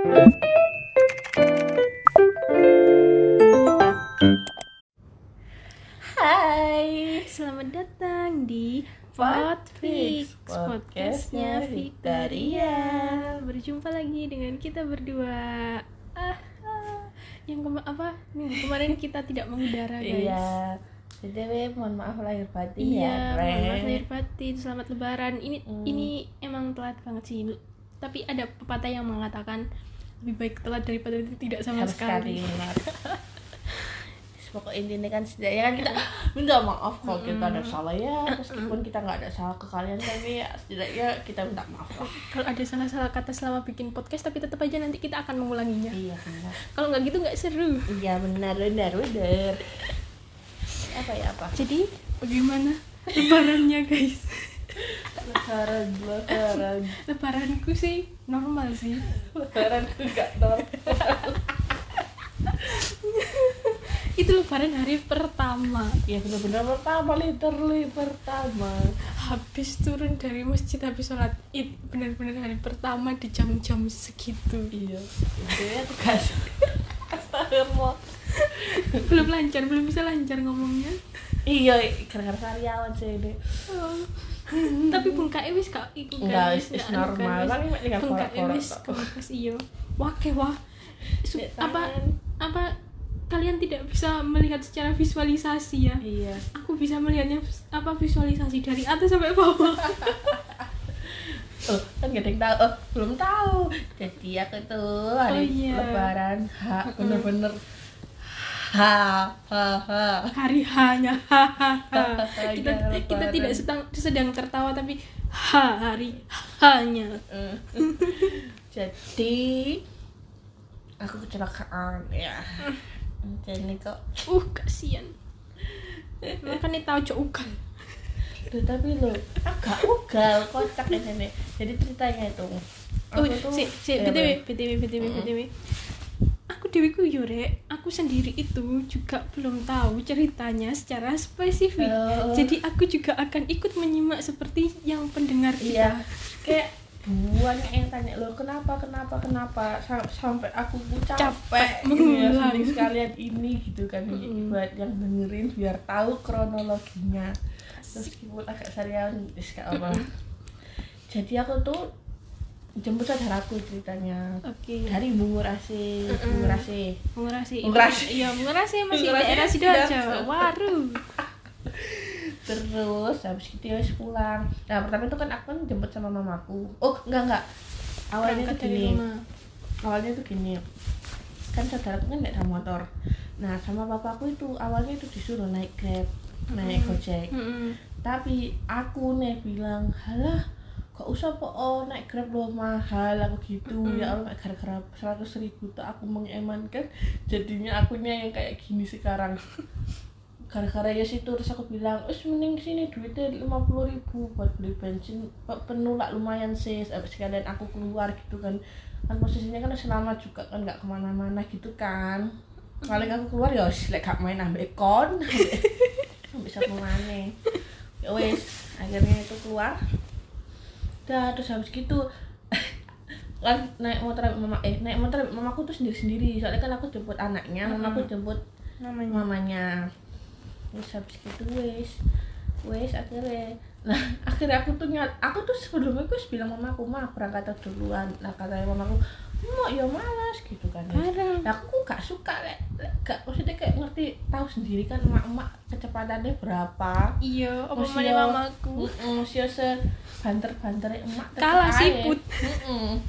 Hai, Selamat datang di Podfix, podcastnya Victoria. Berjumpa lagi dengan kita berdua. Ah, ah. yang kema apa kemarin kita tidak mengudara guys. Iya, jadi mohon maaf lahir batin Iya, ya, mohon maaf lahir batin. Selamat Lebaran. Ini Hmm. ini emang telat banget sih. Tapi ada pepatah yang mengatakan lebih baik telat daripada tidak sama, Sama sekali. Pokok intinya kan setidaknya kan kita minta maaf kalau kita ada salah ya meskipun kita nggak ada salah ke kalian tapi ya setidaknya kita minta maaf lah Kalau ada salah-salah kata selama bikin podcast tapi tetap aja nanti kita akan mengulanginya. iya benar Kalau nggak gitu nggak seru. iya benar benar benar apa ya apa Jadi bagaimana lebarannya guys? lebaran lebaran Lebaranku sih normal sih. lebaran tuh nggak normal Itu lebaran hari pertama. ya benar-benar pertama literally pertama Habis turun dari masjid habis sholat id benar-benar hari pertama di jam-jam segitu. iya itu ya tugas astagfirullah Belum lancar, belum bisa lancar ngomongnya. iya gara-gara karyawan sih ini Oh. Tapi Bung Kae wis kak iku guys, wis- normal. kan, Kan wis. ini tinggal Bung Kae korek-korek wis kebekas iyo. Wah ke wah. Apa apa kalian tidak bisa melihat secara visualisasi ya? iya Aku bisa melihatnya apa visualisasi dari atas sampai bawah. oh kan gak ada yang tahu oh belum tahu jadi aku tuh hari Oh, iya. lebaran ha bener-bener ha ha ha. Hari hanya hahaha kita Ya, kita tidak sedang sedang tertawa tapi ha hari hanya. Eh. jadi aku kecelakaan ya. Jadi kok. Uh kasihan. Makanya tahu cok ugal. Duh, tapi lo agak ugal kocak ini. Jadi ceritanya itu oh aku tuh si si btw btw btw btw aku dewi ku yo Rek. aku sendiri itu juga belum tahu ceritanya secara spesifik Oh. jadi aku juga akan ikut menyimak seperti yang pendengar iya kita kayak banyak yang tanya lo kenapa kenapa kenapa Sam- sampai aku capek, Capek gitu ya mengulang. mending sekalian ini gitu kan Mm-mm. buat yang dengerin biar tahu kronologinya meskipun agak serius wis gak apa jadi aku tuh jemput saudaraku ceritanya oke dari Bungurasi. Bungurasi Mengurasi. Mengurasi. Iya, mengurasi masih Mengurasi daerah Sidoarjo. Waru. terus habis itu ya pulang nah pertama itu kan aku kan jemput sama mamaku oh enggak enggak awalnya Berangkat tuh gini rumah. awalnya tuh gini kan saudaraku kan nggak ada motor nah sama papaku itu awalnya itu disuruh naik grab naik Mm-mm. gojek Mm-mm. tapi aku nih bilang halah gak usah po oh, naik grab lo mahal aku gitu. Mm-mm. ya Allah gara-gara seratus ribu tuh aku mengemankan jadinya akunya yang kayak gini sekarang. Gara-gara ya situ terus aku bilang us mending sini duitnya lima puluh ribu buat beli bensin. Pe- penuh lah lumayan sih. Abis sekalian aku keluar gitu kan. Kan posisinya kan selama juga kan nggak ke mana-mana gitu kan. Paling aku keluar ya wis lek gak main ambek kon bisa ke mana ya wes akhirnya itu keluar udah terus habis gitu kan naik motor mama eh naik motor mamaku tuh sendiri sendiri soalnya kan aku jemput anaknya mamaku jemput Namanya. mamanya terus habis gitu wes wes akhirnya nah akhirnya aku tuh nyat aku tuh sebelumnya aku bilang mamaku mah berangkat duluan nah katanya mamaku mau ya malas gitu kan. Bareng. Nah, aku gak suka lek lek gak maksudnya kayak ngerti tahu sendiri kan emak-emak kecepatannya berapa Iya, apa mamaku. Mesti se banter-banter emak Kalah siput. Heeh.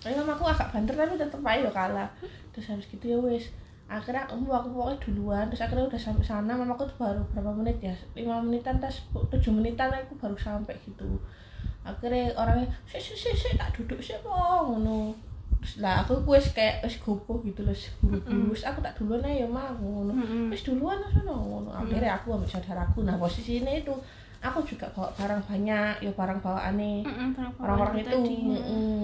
Tapi mamaku agak banter tapi tetep aja kalah. Terus habis gitu ya wes akhirnya aku aku pokoknya duluan. Terus akhirnya udah sampai sana mamaku tuh baru berapa menit ya? Lima menitan tas tujuh menitan aku baru sampai gitu. Akhirnya orangnya sih sih sih sih tak duduk sih kok ngono. Terus lah aku wes kayak wes gopoh gitu loh buru-buru aku tak duluan ya mah ngono. Wes duluan lah ngono. Akhirnya aku ambil saudaraku. Nah posisi ini itu aku juga bawa barang banyak ya barang bawaannya Mm-mm, barang-barang orang-orang itu mm-mm.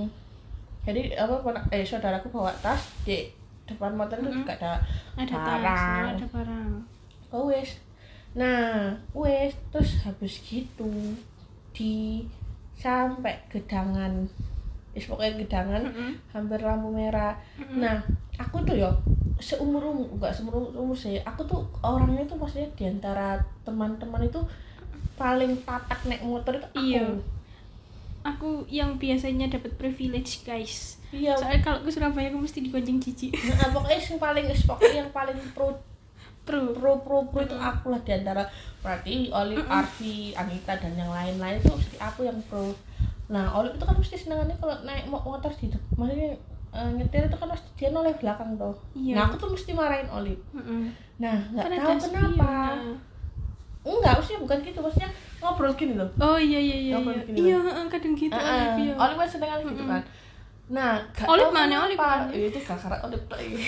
jadi apa eh saudaraku bawa tas di depan motor itu juga ada Ada tas, barang. ada barang. oh wes nah wes terus habis gitu di sampai gedangan wis pokoknya gedangan Mm-mm. hampir lampu merah nah aku tuh ya seumur umur enggak seumur umur sih aku tuh orangnya tuh maksudnya di antara teman-teman itu paling tatak naik motor itu aku. Iya. aku yang biasanya dapat privilege guys. Iya. Soalnya kalau ke Surabaya aku mesti digonceng cici nah, pokoknya yang paling pokoknya yang paling pro pro. pro pro pro itu aku lah di antara berarti Olive, Arfi, Anita dan yang lain-lain itu mesti aku yang pro. Nah Olive itu kan mesti senangannya kalau naik mo- motor di depan maksudnya eh, nyetir itu kan pasti dia noleh belakang tuh Iya. nah aku tuh mesti marahin Olive. Mm-mm. nah nggak Kan tahu kenapa. Enggak maksudnya bukan gitu maksudnya ngobrol gini loh. Oh iya iya iya Ngobrol iya. gini iya heeh, kadang gitu Heeh, Olive, iya. Olive kan seneng gitu kan. Nah gak Olive tahu mana. Olive mana? Eh, itu gak karena Olive tuh iya.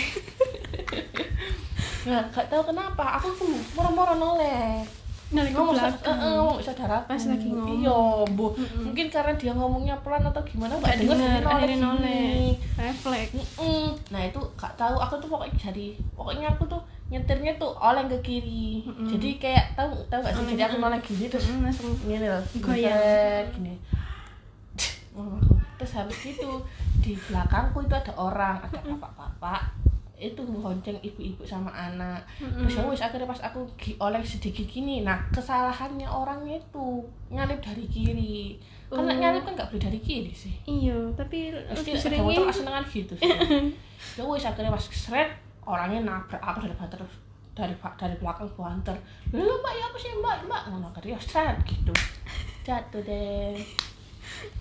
nah gak tahu kenapa. Aku tuh moro-moro noleh. Ke ngomong belakang. ngomong saudara Pas lagi ngomong. iya bu. Mm-mm. mungkin karena dia ngomongnya pelan atau gimana nggak dengar akhirnya noleh. Refleks. Nah itu gak tahu aku tuh pokoknya jadi pokoknya aku tuh nyetirnya tuh oleng ke kiri. Mm-mm. jadi kayak tahu tahu gak sih? Oleng, jadi aku mm. noleh gini terus Mm, langsung gini loh Goyang. gini. Terus habis itu di belakangku itu ada orang ada bapak-bapak. Itu bonceng ibu-ibu sama anak. Terus ya akhirnya pas aku oleng sedikit gini nah kesalahannya orangnya itu nyalip dari kiri. Karena Oh. nyalip kan nggak boleh dari kiri sih. Iya tapi motor seringnya asengan gitu sih. Ya akhirnya pas seret orangnya nabrak aku dari banter dari dari belakang banter lu mbak ya apa sih mbak? Mbak ngono akhirnya ya seret gitu. Jatuh deh.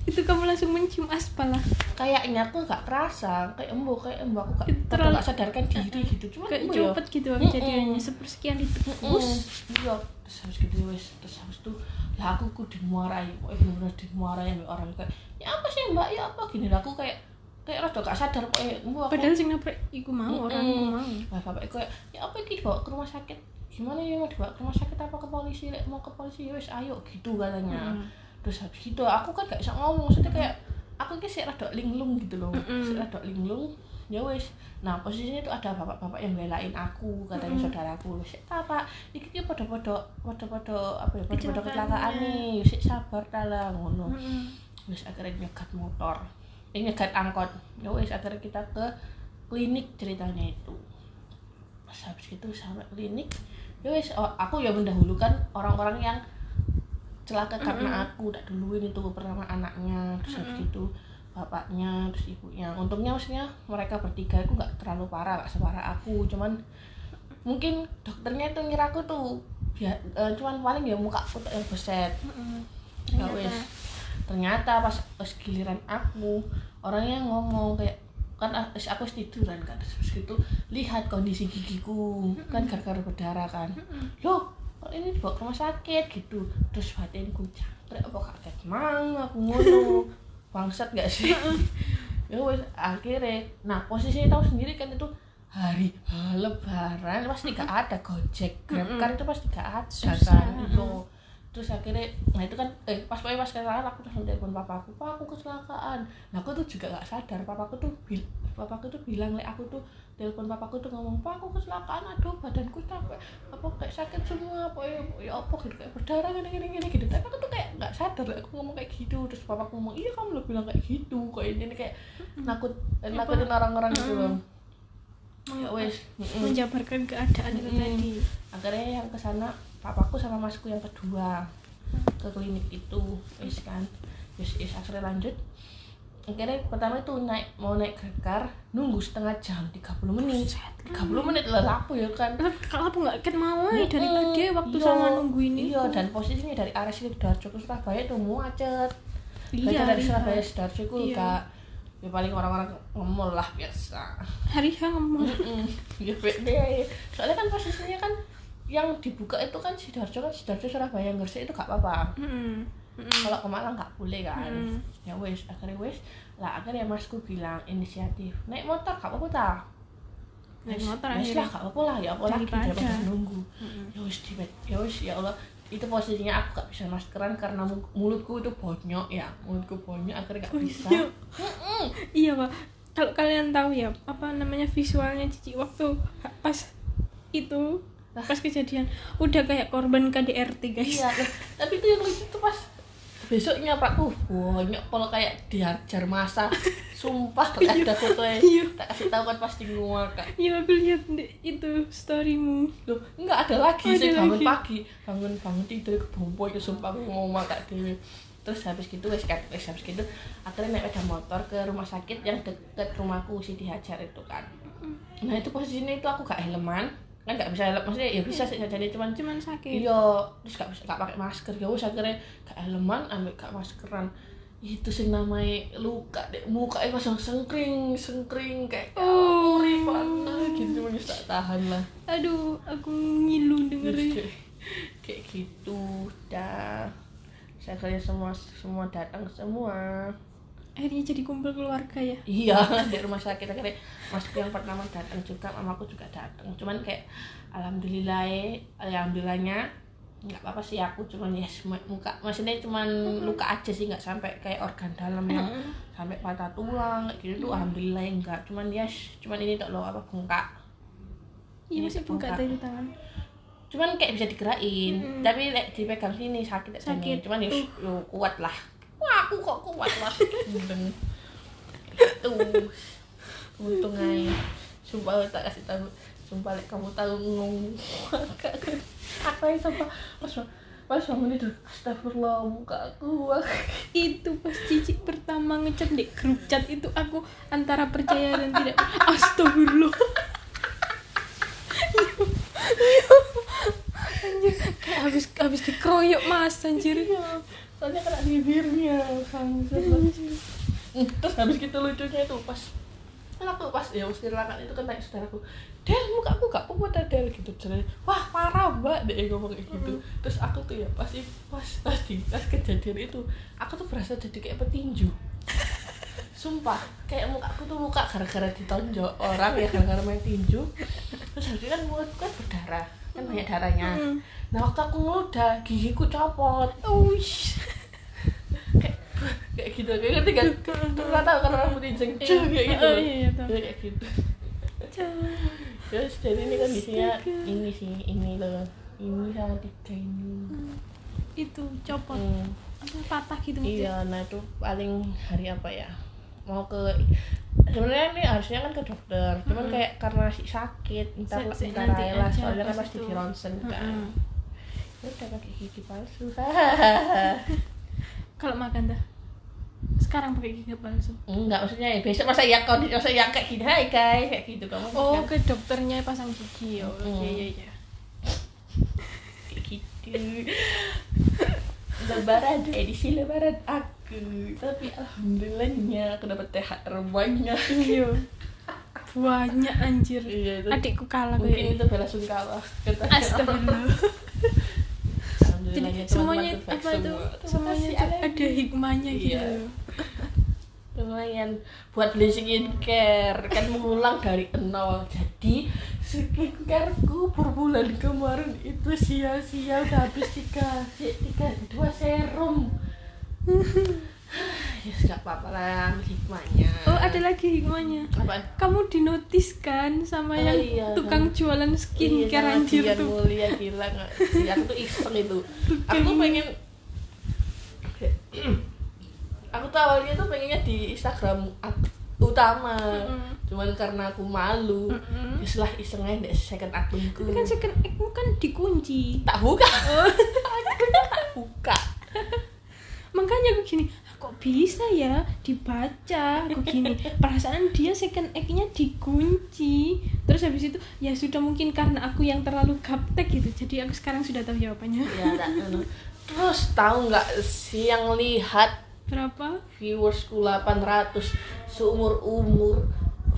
Itu kamu langsung mencium aspal lah. Kayaknya aku nggak kerasa kayak embo kayak embo. Aku Itu aku terlalu- nggak sadarkan diri gitu cuma kayak ya. cepet gitu Mm-mm. kejadiannya sepersekian detik Us, us. Iya terus habis gitu wes terus habis itu lah aku ku dimarahi pokoknya bener-bener dimarahi orang. Kayak ya apa sih mbak? Ya apa? Gini lah aku kayak kayak rada gak sadar pokoknya embo aku. Padahal sing nabrak iku mau orang iku mau. Nah, bapak kayak ya apa ini dibawa ke rumah sakit? Gimana ya mau dibawa ke rumah sakit apa ke polisi? Lek, mau ke polisi ya wes ayo gitu katanya. Mm. terus habis itu aku kan gak bisa ngomong maksudnya kayak aku ki sih rada linglung gitu loh. Mm-mm. sih rada linglung ya wes nah posisinya itu ada bapak-bapak yang belain aku katanya Mm-mm. saudaraku. Sih apa iki ki podo-podo podo-podo apa ya podo-podo kecelakaan nih. Sih sabar tala ngono. Mm-mm. wes akhirnya nyegat motor eh nyegat angkot. Ya wes akhirnya kita ke klinik ceritanya itu. Pas habis itu sampai klinik ya wes oh, aku ya mendahulukan orang-orang yang celaka karena aku. Udah duluin itu pertama anaknya terus habis itu bapaknya terus ibunya. Untungnya maksudnya mereka bertiga itu nggak terlalu parah nggak separah aku. Cuman mungkin dokternya itu ngira aku tuh ya eh, cuman paling ya muka aku tuh yang beset. Mm-mm. ya wes ternyata pas pas giliran aku orangnya ngomong kayak kan aku tiduran kan terus gitu lihat kondisi gigiku kan gara-gara berdarah kan. Loh kok ini dibawa ke rumah sakit? gitu. Terus batinku jangkrik apa kaget mang aku ngono. Bangsat gak sih? Ya wes akhirnya nah posisinya tahu sendiri kan itu hari lebaran pasti gak ada gojek grab car itu pasti gak ada kan itu terus akhirnya nah itu kan eh pas pokoknya pas kecelakaan aku langsung telepon papaku pak aku kecelakaan. Nah aku tuh juga gak sadar papaku tuh bil papaku tuh bilang lek aku tuh telepon papaku tuh ngomong pak aku kecelakaan aduh badanku capek apa kayak sakit semua apa ya, ya apa gitu kayak berdarah gini gini gini gitu. Tapi aku tuh kayak nggak sadar lek aku ngomong kayak gitu. Terus papaku ngomong iya kamu lo bilang kayak gitu kayak ini kayak nakut eh, nakutin orang-orang gitu loh ya wes menjabarkan keadaan itu Mm-mm. tadi. Akhirnya yang ke sana papaku sama masku yang kedua ke klinik itu wis kan. Wis wis akhirnya lanjut. Akhirnya pertama itu naik mau naik car nunggu setengah jam 30 menit. 30 menit lah lapu ya kan? Kalau aku nggak ken mau ya dari tadi waktu Iya, sama nunggu ini iya dan posisinya dari arah Sidoarjo ke Surabaya itu macet iya dari Surabaya. Sidoarjo itu Iya. kak ya paling orang-orang ngemol lah biasa hari ngomong Mm-mm. ya beda soalnya kan posisinya kan yang dibuka itu kan Sidoarjo kan Sidoarjo Surabaya Gresik itu gak apa-apa Mm-mm. Mm-mm. kalau ke Malang nggak boleh kan Mm. ya wes akhirnya wes lah akhirnya masku bilang inisiatif naik motor gak apa-apa ta Naik motor wes lah gak apa-apa lah ya apa lagi Daripada. nunggu Mm-mm. ya wes di ya wes ya Allah itu posisinya aku gak bisa maskeran karena mu- mulutku itu bonyok ya. Mulutku bonyok akhirnya gak bisa. Bonyok. iya pak. Kalau kalian tahu ya apa namanya visualnya Cici waktu pas itu pas kejadian udah kayak korban KDRT guys. Iya tapi itu yang lucu tuh pas besoknya pak. Uh banyak kalau kayak dihajar masa sumpah kalau ada fotonya. Iya. tak kasih tahu kan pasti ngakak Iya aku lihat itu storymu. Loh, enggak ada lagi Ada sih bangun lagi. pagi. Bangun bangun tidur kebombo ya sumpah aku mau makan dewe terus habis gitu wes wes habis gitu akhirnya naik sepeda motor ke rumah sakit yang deket rumahku si dihajar itu kan. Nah itu posisinya itu aku gak helman. Kan gak bisa helm maksudnya ya bisa sih jadi cuman Cuman sakit. iya terus gak bisa gak pakai masker. Ya wes akhirnya gak helman ambil gak maskeran itu sih namanya luka deh muka itu langsung sengkring sengkring kayak Oh. oh panas gitu. Wes tak tahan lah. Aduh, aku ngilu dengerin. kayak, kayak gitu dah. Saya kalian semua semua datang semua. Akhirnya jadi kumpul keluarga ya. iya di rumah sakit. Akhirnya masuk yang pertama datang juga mamaku juga datang. Cuman kayak alhamdulillah ya alhamdulillahnya nggak apa-apa sih aku cuman ya muka maksudnya cuman luka aja sih nggak sampai kayak organ dalam yang sampai patah tulang kayak gitu tuh alhamdulillah ya enggak cuman ya cuman ini tak lo apa bengkak Iya masih bengkak. tadi tangan. cuman kayak bisa digerakin Mm-mm. tapi like, dipegang sini sakit Sakit. Uh. sakit. Cuman ya yo, kuat lah. Wah aku kok kuat lah. Itu untung aja sumpah tak kasih tahu sumpah like, kamu tahu ngomong apa yang sumpah pas pas bangun itu astagfirullah muka aku Itu pas Cici pertama ngechat di grup chat itu aku antara percaya dan tidak. Astagfirullah. anjir kayak habis habis dikeroyok mas anjir Iya, soalnya kena bibirnya. Hmm, terus habis gitu lucunya itu pas kan aku pas ya usir lakan itu naik saudaraku Del muka aku gak ada Del? Gitu cerai wah parah mbak dia ngomong kayak gitu. Terus aku tuh ya pasti pas pas di pas kejadian itu aku tuh berasa jadi kayak petinju. Sumpah kayak muka aku tuh muka gara-gara ditonjok orang ya gara-gara main tinju. Terus itu kan mulutku kan berdarah kan banyak darahnya. Hmm. nah waktu aku ngeludah gigiku copot. Uish. kayak kayak gitu kayak ngerti kan nggak tahu karena jengceng Iya. kayak gitu. Oh, iya, iya. Ya, kayak gitu. Terus jadi ini kondisinya Astaga. ini sih ini loh. Ini sama tiga ini itu copot. Hmm, apa patah gitu iya nah itu paling hari apa ya? Mau ke sebenarnya ini harusnya kan ke dokter. Cuman Mm-mm. kayak karena si sakit entar Se- se- entar nanti aja soalnya kan itu. di ronsen kan. Mm-mm. Ya udah pakai gigi palsu. Kalau makan dah sekarang pakai gigi palsu. Enggak maksudnya ya besok masa ya kau masa yang kayak gini hai guys kayak gitu kamu oh kan? ke dokternya pasang gigi oh Mm. iya iya iya. Gitu. Lebaran edisi lebaran aku. Tapi alhamdulillahnya aku dapat THR banyak iya. Banyak anjir. Iya itu adikku kalah mungkin kayak itu bela sungkawa. Astagfirullah jadi semuanya teman-teman baik apa itu? semua. Semuanya ada hikmahnya gitu Iya. lumayan. Buat beli skincare kan mengulang dari nol. Jadi skincareku per bulan kemarin itu sia-sia. Udah habis tiga tiga dua serum ya nggak apa-apa lah hikmahnya. Oh ada lagi hikmahnya. Apaan? Kamu dinotiskan sama Oh, yang iya, tukang jualan skincare Iya, anjir tuh. Mulia gila nggak? Sih aku tuh iseng itu. Aku tuh pengen aku tuh awalnya tuh pengennya di Instagram utama. Mm-mm. cuman karena aku malu Mm-mm. ya setelah iseng aja deh second akunku. Tapi kan second egg kan dikunci. Tak buka. Akunnya tak buka. Makanya aku gini "Ah, kok bisa ya dibaca? Aku gini? Perasaan dia second egg-nya dikunci. Terus habis itu ya sudah mungkin karena aku yang terlalu gaptek gitu. Jadi aku sekarang sudah tahu jawabannya. Ya terus tahu nggak sih yang lihat berapa? viewersku 800 seumur umur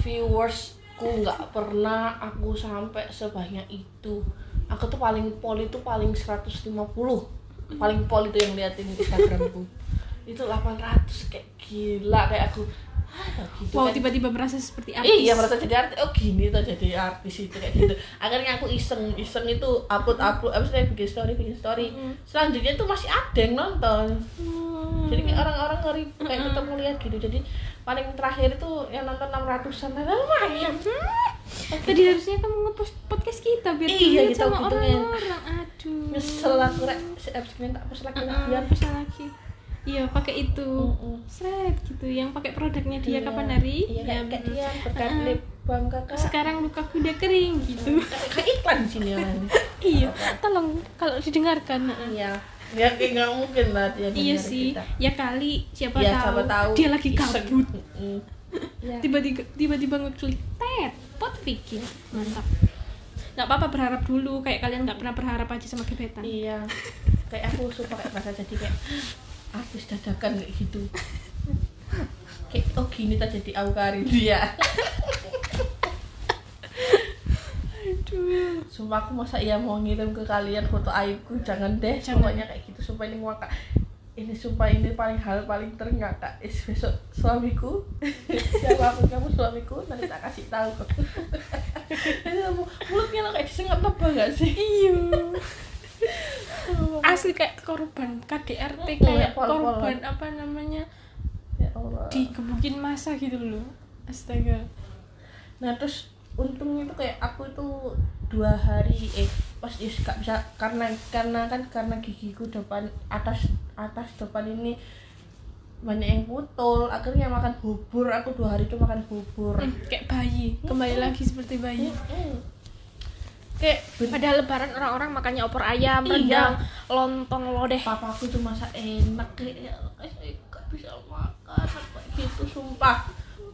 viewersku nggak pernah aku sampai sebanyak itu. Aku tuh paling pol itu paling 150 paling pol itu yang liatin instagramku itu 800 kayak gila kayak aku ah gitu wow kan. tiba-tiba merasa seperti artis Iya merasa jadi artis. Oh gini tuh jadi artis itu kayak gitu. Akhirnya aku iseng iseng itu upload upload. Abis itu bikin story bikin story. Mm. Selanjutnya tuh masih ada yang nonton. Hmm. Jadi kayak orang-orang ngeri kayak ketemu lihat gitu. Jadi paling terakhir itu yang nonton 600-an Nah, lumayan. tadi harusnya kamu ngepost podcast kita biar Iya, kita sama orang-orang aduh Nyesel aku rek si tak post lagi biar bisa lagi iya pakai itu. Mm-mm. seret gitu. Yang pakai produknya dia Iya. kapan hari? Iya kayak, kayak dia berkat Ah. lip balm kakak. Sekarang lukaku udah kering gitu. Kayak iklan di sini iya tolong kalau didengarkan. Iya. Ya kayak nggak mungkin lah dia iya sih. kita. ya kali siapa, ya tahu, siapa tahu dia lagi kabut Mm. Iya. tiba-tiba tiba-tiba ngeklik tet pot Vicky mantap. Nggak apa-apa berharap dulu. Kayak kalian nggak pernah berharap aja sama gebetan. Iya. Kayak aku suka kayak merasa jadi kayak artis dadakan kayak gitu. Kayak oh gini tak jadi aku karir dia. Aduh sumpah aku masa iya mau ngirim ke kalian foto aibku jangan deh. Jangan. pokoknya kayak gitu sumpah ini ngakak ini sumpah ini paling hal paling terngakak is besok suamiku. Siapa pun kamu suamiku nanti tak kasih tahu. Kamu mulutnya lo kayak disengat tebal gak sih? Iya asli kayak korban KDRT Mm, kayak pol-pol. korban apa namanya ya Allah. dikebukin masa gitu loh. Astaga. Nah terus untungnya tuh kayak aku itu dua hari eh pas ya gak bisa karena karena kan karena gigiku depan atas atas depan ini banyak yang putul akhirnya makan bubur aku dua hari itu makan bubur. Hmm, kayak bayi kembali lagi seperti bayi. Mm. Kayak padahal lebaran orang-orang makannya opor ayam Iya. rendang lontong lodeh. Papaku tuh masak enak kayak ya, saya gak bisa makan apa gitu sumpah.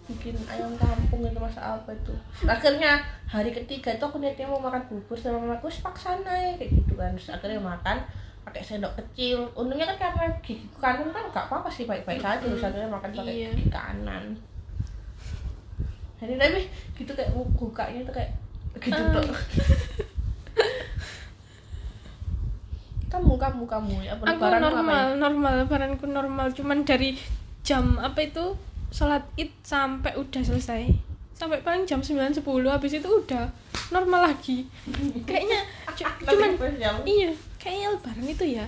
Bikin ayam kampung itu masak apa itu? Akhirnya hari ketiga itu aku niatnya mau makan bubur sama mamaku "Wis paksa naik kayak gitu kan. Terus akhirnya makan pakai sendok kecil. Untungnya kan karena gigi kanan kan gak apa-apa sih baik-baik aja. Terus akhirnya makan pakai Iya. gigi kanan. Jadi tapi gitu kayak bukanya tuh kayak tuh kamu kamu kamu ya aku lebaran normal ngapain? normal lebaranku normal. Cuman dari jam apa itu sholat id sampai udah selesai. Sampai paling jam 9.10 habis itu udah normal lagi. Kayaknya cu- cuman iya kayaknya lebaran itu ya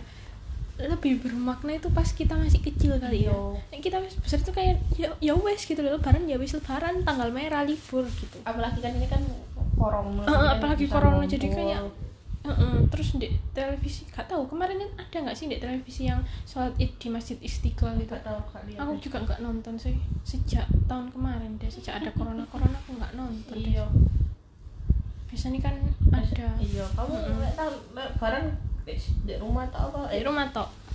lebih bermakna itu pas kita masih kecil kali ya. Nek kita wis besar itu kayak ya ya wes gitu loh lebaran ya wes lebaran tanggal merah libur gitu. Apalagi kan ini kan corona kan apalagi corona, ngumpul. jadi kayak Heeh, terus di televisi gak tahu kemarin kan ada nggak sih di televisi yang sholat id di masjid istiqlal itu? Gak tahu kali aku juga nggak nonton sih sejak tahun kemarin deh sejak ada corona corona aku nggak nonton iya. Biasanya kan ada. iya kamu nggak tahu barang di, rumah atau apa? Di rumah tok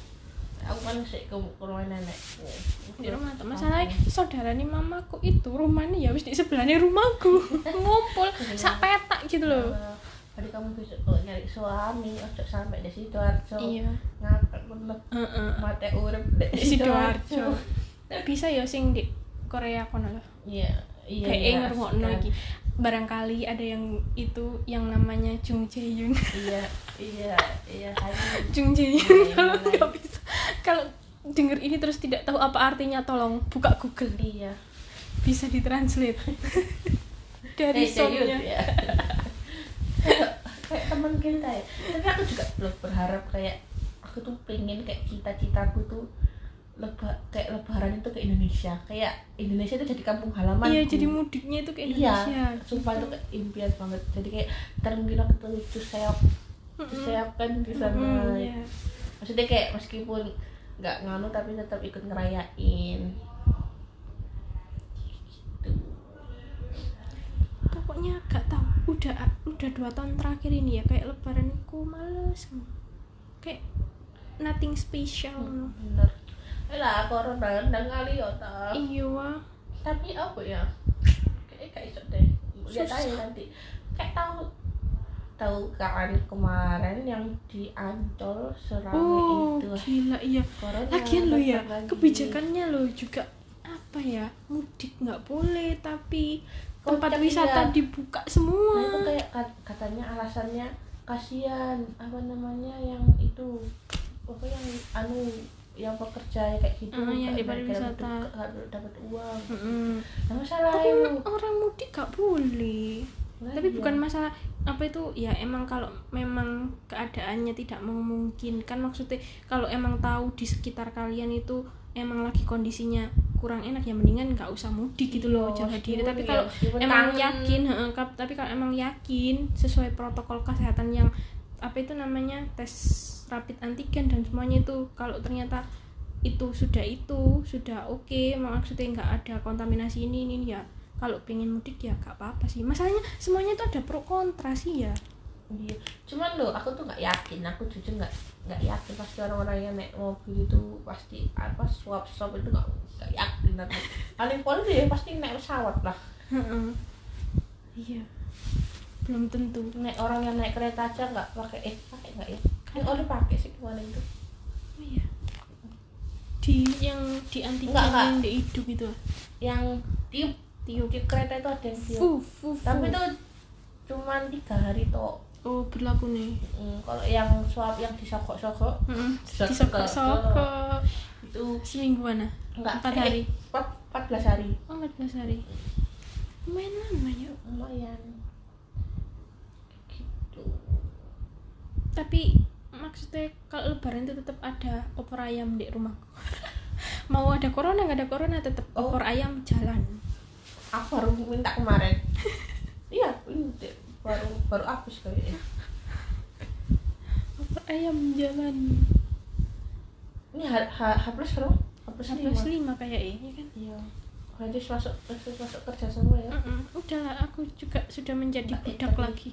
aku kan sih ke, rumah nenek. Di rumah tok masalahnya saudara nih mamaku itu rumahnya ya wis di sebelahnya rumahku. Ngumpul sak petak gitu loh. Tadi kamu besok kalau nyari suami, ojo sampai di situ Arjo. iya Ngakak bener Heeh. mate urip di sidoarjo. Bisa ya sing di Korea kono lah Iya, iya. kayak iya, ngerungokno asik. iki. Barangkali ada yang itu yang namanya Jung Jae Yoon Iya, iya, iya. Jung Jae Iya, iya, kalau iya. nggak bisa kalau denger ini terus tidak tahu apa artinya tolong buka Google Iya. bisa ditranslate dari Eh, serius songnya ya. kayak kayak teman kita ya. Tapi aku juga loh berharap kayak aku tuh pengen kayak cita-citaku tuh leba, kayak lebaran itu ke Indonesia. Kayak Indonesia itu jadi kampung halaman. iya jadi mudiknya itu ke Indonesia Iya, sumpah itu kayak impian banget. Jadi kayak ntar mungkin aku tuh itu seop, seopkan di sana. Mm, iya. Maksudnya kayak meskipun nggak nganu tapi tetap ikut ngerayain. Gitu. pokoknya gak tahu udah udah dua tahun terakhir ini ya kayak lebaranku males kayak nothing special Bener. Eh lah corona ndang kali ya ta. iya Tapi apa ya? Kayak kayak deh. Lihat aja nanti. Kayak tahu tahu kan kemarin yang di Ancol serame oh itu gila iya corona lagian lo ya lagi. kebijakannya lo juga apa ya mudik nggak boleh tapi tempat Kocak, wisata iya. dibuka Nah, semua itu kayak kat- katanya alasannya kasihan apa namanya yang itu apa yang anu yang pekerja kayak gitu Ah, yang di pariwisata. dapat- uang Mm-mm. nah, masalah tapi orang mudik gak boleh Lah tapi iya. bukan masalah apa itu? Ya emang kalau memang keadaannya tidak memungkinkan maksudnya kalau emang tahu di sekitar kalian itu emang lagi kondisinya kurang enak ya mendingan nggak usah mudik gitu loh Iya, jaga diri. Tapi ya, kalau meskipun emang yakin kap- tapi kalau emang yakin sesuai protokol kesehatan yang apa itu namanya tes rapid antigen dan semuanya itu kalau ternyata itu sudah itu sudah oke maksudnya nggak ada kontaminasi ini ini ya kalau pengen mudik ya gak apa-apa sih masalahnya semuanya itu ada pro kontra sih ya Iya, cuman lo aku tuh nggak yakin, aku jujur nggak nggak yakin pasti orang-orang yang naik mobil itu pasti apa swap swap itu nggak nggak yakin aku. Paling paling ya pasti naik pesawat lah. iya belum tentu Naik orang yang naik kereta aja nggak pakai eh pakai nggak ya? Kan udah pakai sih kemarin itu. oh iya di yang di enggak. yang di hidup itu Yang tiup tiup di kereta itu ada yang tiup. fu fu fu. Tapi itu cuman tiga hari toh. oh berlaku nih Hmm, kalau yang swab yang disogok-sogok Mm-mm. Sogok- disokok-sokok itu semingguan ah enggak Empat eh, hari. empat empat belas hari oh 14 hari lumayan lama ya lumayan gitu tapi maksudnya kalau lebaran itu tetap ada opor ayam di rumahku mau ada corona nggak ada corona tetap Oh. opor ayam jalan aku baru minta kemarin. Iya ini baru baru habis kayaknya. Opor ayam jalan? Ini H, H, H plus berapa? H plus lima. 11 lima kayak ini kan. Iya. Hadis masuk Hadis masuk kerja semua ya? Mm-mm. udahlah aku juga sudah menjadi Tapi- budak tapi- lagi.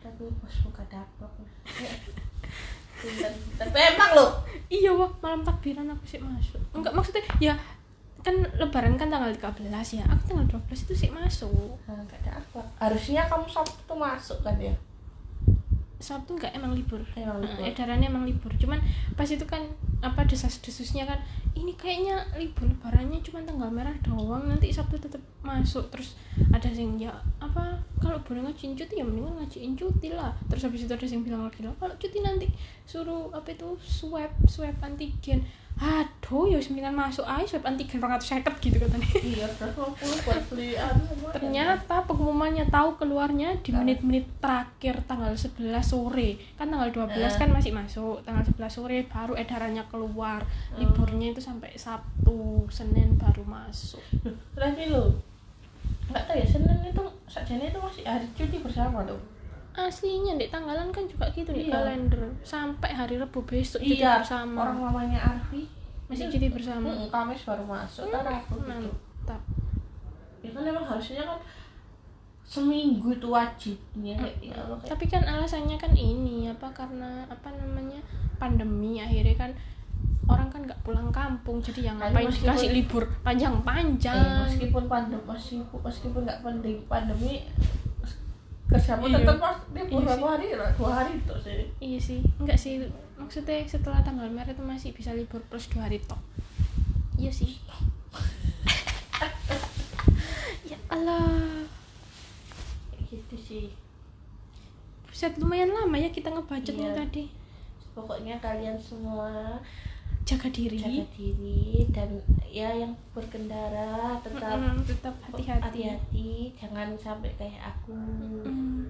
tapi pas buka dapur tapi emang lo? Iya wah malam takbiran aku sih masuk. Enggak maksudnya ya kan lebaran kan tanggal 13 ya aku tanggal 12 itu sih masuk. Nah, nggak ada apa. Harusnya kamu sabtu tuh masuk kan ya? Sabtu enggak emang libur. Emang libur. Nah, edarannya emang libur. Cuman pas itu kan apa desas-desusnya kan ini kayaknya libur lebarannya cuma tanggal merah doang nanti Sabtu tetap masuk. Terus ada yang ya apa kalau boleh ngajuin cuti ya mendingan ngajuin cuti lah. Terus habis itu ada yang bilang lagi lah kalau cuti nanti suruh apa itu swab swab antigen aduh ya mendingan masuk aja swab antigen 250 gitu katanya iya terus mau pulang buat beli anu lumayan. ternyata pengumumannya tahu keluarnya di Ah. menit-menit terakhir tanggal 11 sore kan tanggal 12 Ah. kan masih masuk tanggal 11 sore baru edarannya keluar Ah. liburnya itu sampai Sabtu Senin baru masuk lagi lo nggak tahu ya senin itu sajane itu masih hari cuti bersama tuh aslinya di tanggalan kan juga gitu di Iya. kalender. Sampai hari Rabu besok iya bersama. orang mamanya Arfi. Masih cuti bersama. Mm, Kamis baru masuk kan aku gitu. mantap. Ya kan emang harusnya kan seminggu itu wajibnya ya Allah kayak tapi kan alasannya kan ini apa karena apa namanya pandemi akhirnya kan orang kan nggak pulang kampung jadi yang ngapain dikasih libur Eh, panjang-panjang meskipun pandemi meskipun meskipun nggak pandemi pandemi kerja pun Iya. tetap mas libur Iya berapa hari lah dua hari itu sih. Iya sih enggak sih. Maksudnya setelah tanggal merah itu masih bisa libur plus dua hari tok. Iya sih. Ya Allah. Gitu sih. Buset lumayan lama ya kita ngebacotnya Iya. tadi. Pokoknya kalian semua jaga diri. Jaga diri dan ya yang berkendara tetap Mm-mm, tetap hati-hati. hati-hati jangan sampai kayak aku. Mm.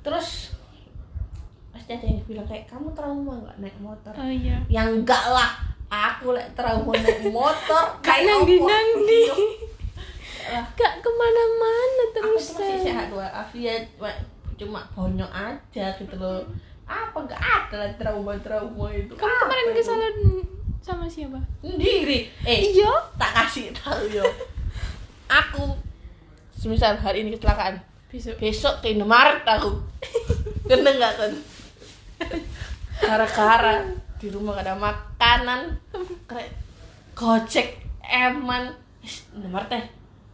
terus pasti ada yang bilang kayak kamu trauma nggak naik motor? Oh iya. Yang enggak lah aku lek trauma naik motor kayak nangdi apa? nangdi Lah, gak ke mana-mana aku terus tuh masih sehat walafiat cuma bonyok aja gitu loh apa? Nggak ada lah trauma-trauma itu. Kamu Apa kemarin itu? ke salon sama siapa? Sendiri. Eh iya. tak kasih tahu yo. Aku semisal hari ini kecelakaan. Besok. Besok ke Indomaret aku kena nggak kan? Gara-gara di rumah gak ada makanan. Kayak gojek eman. Indomaret teh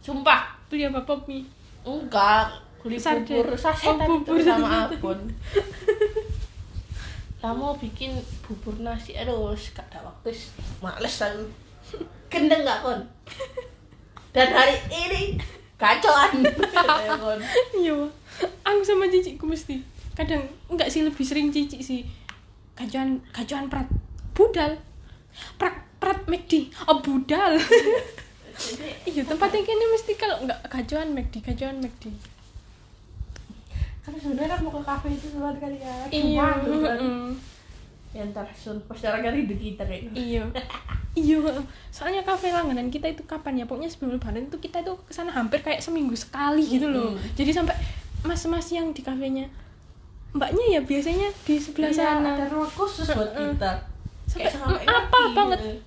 sumpah. Beli apa pop mie. Enggak. Beli bubur. Sasetan Oh, bubur. sama abon lah mau bikin bubur nasi aduh gak ada waktu males aku. Kendeng gak kon dan hari ini kacauan Ya, kon. iya aku sama cicikku mesti. Kadang enggak sih lebih sering cici sih. Kajuan kajuan prat. Budal. Prat prat McD oh budal. Iya. Tempatnya kini mesti kalau enggak kajuan McD kajuan McD kan sebenarnya kan mau ke kafe itu duluan kali ya. Iya. Tuh kan. ya ntar sun. Pas cara kali ide kita kayak iya. Iya soalnya kafe langganan kita itu kapan ya? Pokoknya sebelum lebaran itu kita itu ke sana hampir kayak seminggu sekali gitu loh. Mm-mm. jadi sampai mas-mas yang di kafenya mbaknya ya biasanya di sebelah Iya, sana. ada ruang khusus buat kita. Sampai, mm, apa banget. gitu.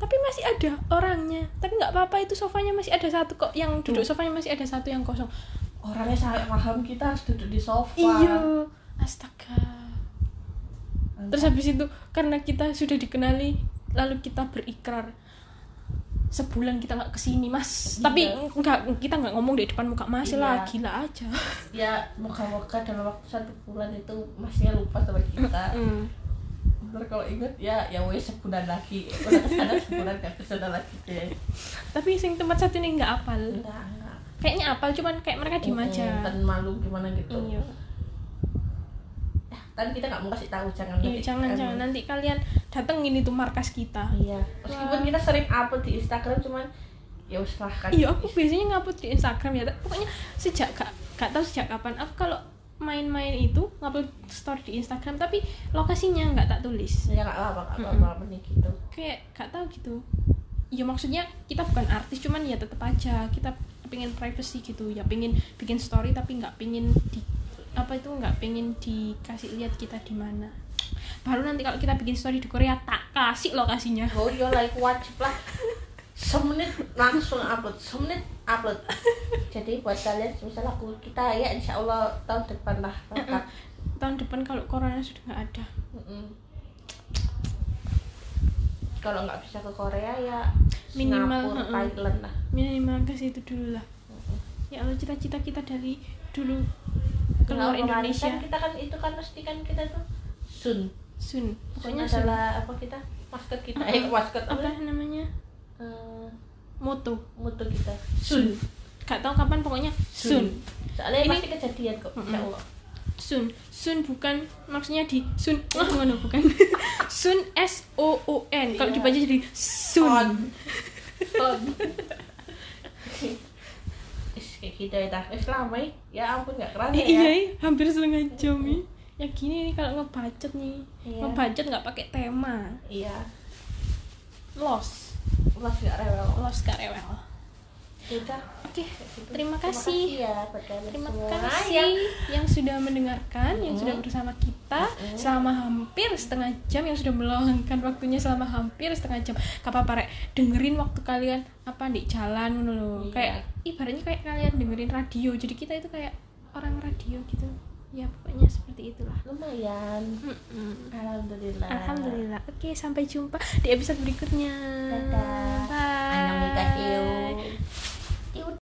tapi masih ada orangnya. Tapi nggak apa-apa itu sofanya masih ada satu kok. Yang duduk Tuh. sofanya masih ada satu yang kosong orangnya sangat paham kita harus duduk di sofa. Iya. Astaga. Terus habis itu karena kita sudah dikenali lalu kita berikrar. Sebulan kita nggak ke sini mas. Iya. tapi nggak kita nggak ngomong di depan muka mas Iya. lah. Gila aja. Ya moga-moga dalam waktu satu bulan itu masnya lupa sama kita. Mm. Ntar kalau inget ya ya wes sebulan lagi. Udah ke sana sebulan gak ke sana lagi deh. Tapi sing tempat satu ini nggak apal kayaknya apal cuman kayak mereka diem aja. Dan malu gimana gitu. Iya. Ya, kan kita nggak mau kasih tahu jangan Iya, nanti jangan jangan. Nanti kalian datengin itu markas kita. Iya meskipun Wah. kita sering upload di Instagram cuman ya wes lah kan. Iya aku biasanya ngupload di Instagram ya. Tapi pokoknya sejak gak, gak tahu sejak kapan. Aku kalau main-main itu ngupload story di Instagram tapi lokasinya nggak tak tulis. Ya nggak apa nggak apa-apa mending gitu. Kayak gak tahu gitu. Ya maksudnya kita bukan artis cuman ya tetap aja kita pengen privacy gitu ya pengen bikin story tapi nggak pengen di apa itu nggak pengen dikasih lihat kita di mana. Baru nanti kalau kita bikin story di Korea tak kasih lokasinya oh iya lah itu wajib lah. Semenit langsung upload semenit upload. Jadi buat kalian misal aku kita ya insya Allah tahun depan lah tahun depan kalau corona sudah nggak ada. Mm-mm. Kalau nggak bisa ke Korea ya Minimal, Singapura mm-mm. Thailand lah. Minimal ke situ dulu lah. Ya Allah cita-cita kita dari dulu keluar Nah, otomatis Indonesia. kan kita kan itu kan pasti kan kita tuh sun. Sun pokoknya Sun. adalah apa kita? Masker kita. Eh masker apa? Apa namanya? Eh, moto. mutu kita. Sun. Gak tahu kapan pokoknya Sun. Soalnya Ini- pasti kejadian kok. Insya Mm-mm. Sun Sun bukan maksudnya di Sun oh mana bukan Sun S O O N kalau Iya. dibaca jadi Sun Ton. Is kayak ya dah. Wis lama ya. Ya ampun nggak kerasa eh, ya. iya iya, hampir setengah jam nih ya gini nih kalau ngebacot nih Iya. ngebacot nggak pakai tema Iya. lost Los nggak rewel. lost gak rewel Ya oke gitu. terima kasih ya buat kalian Terima kasih yang yang sudah mendengarkan, yang sudah bersama kita selama hampir setengah jam, yang sudah meluangkan waktunya selama hampir setengah jam. Gak apa-apa rek, dengerin waktu kalian apa di jalan lho. Iya. Kayak ibaratnya kayak kalian dengerin radio. Jadi kita itu kayak orang radio gitu. Ya pokoknya seperti itulah. lumayan. Mm-mm. Alhamdulillah. Alhamdulillah. Oke, sampai jumpa di episode berikutnya. Dadah. Bye. still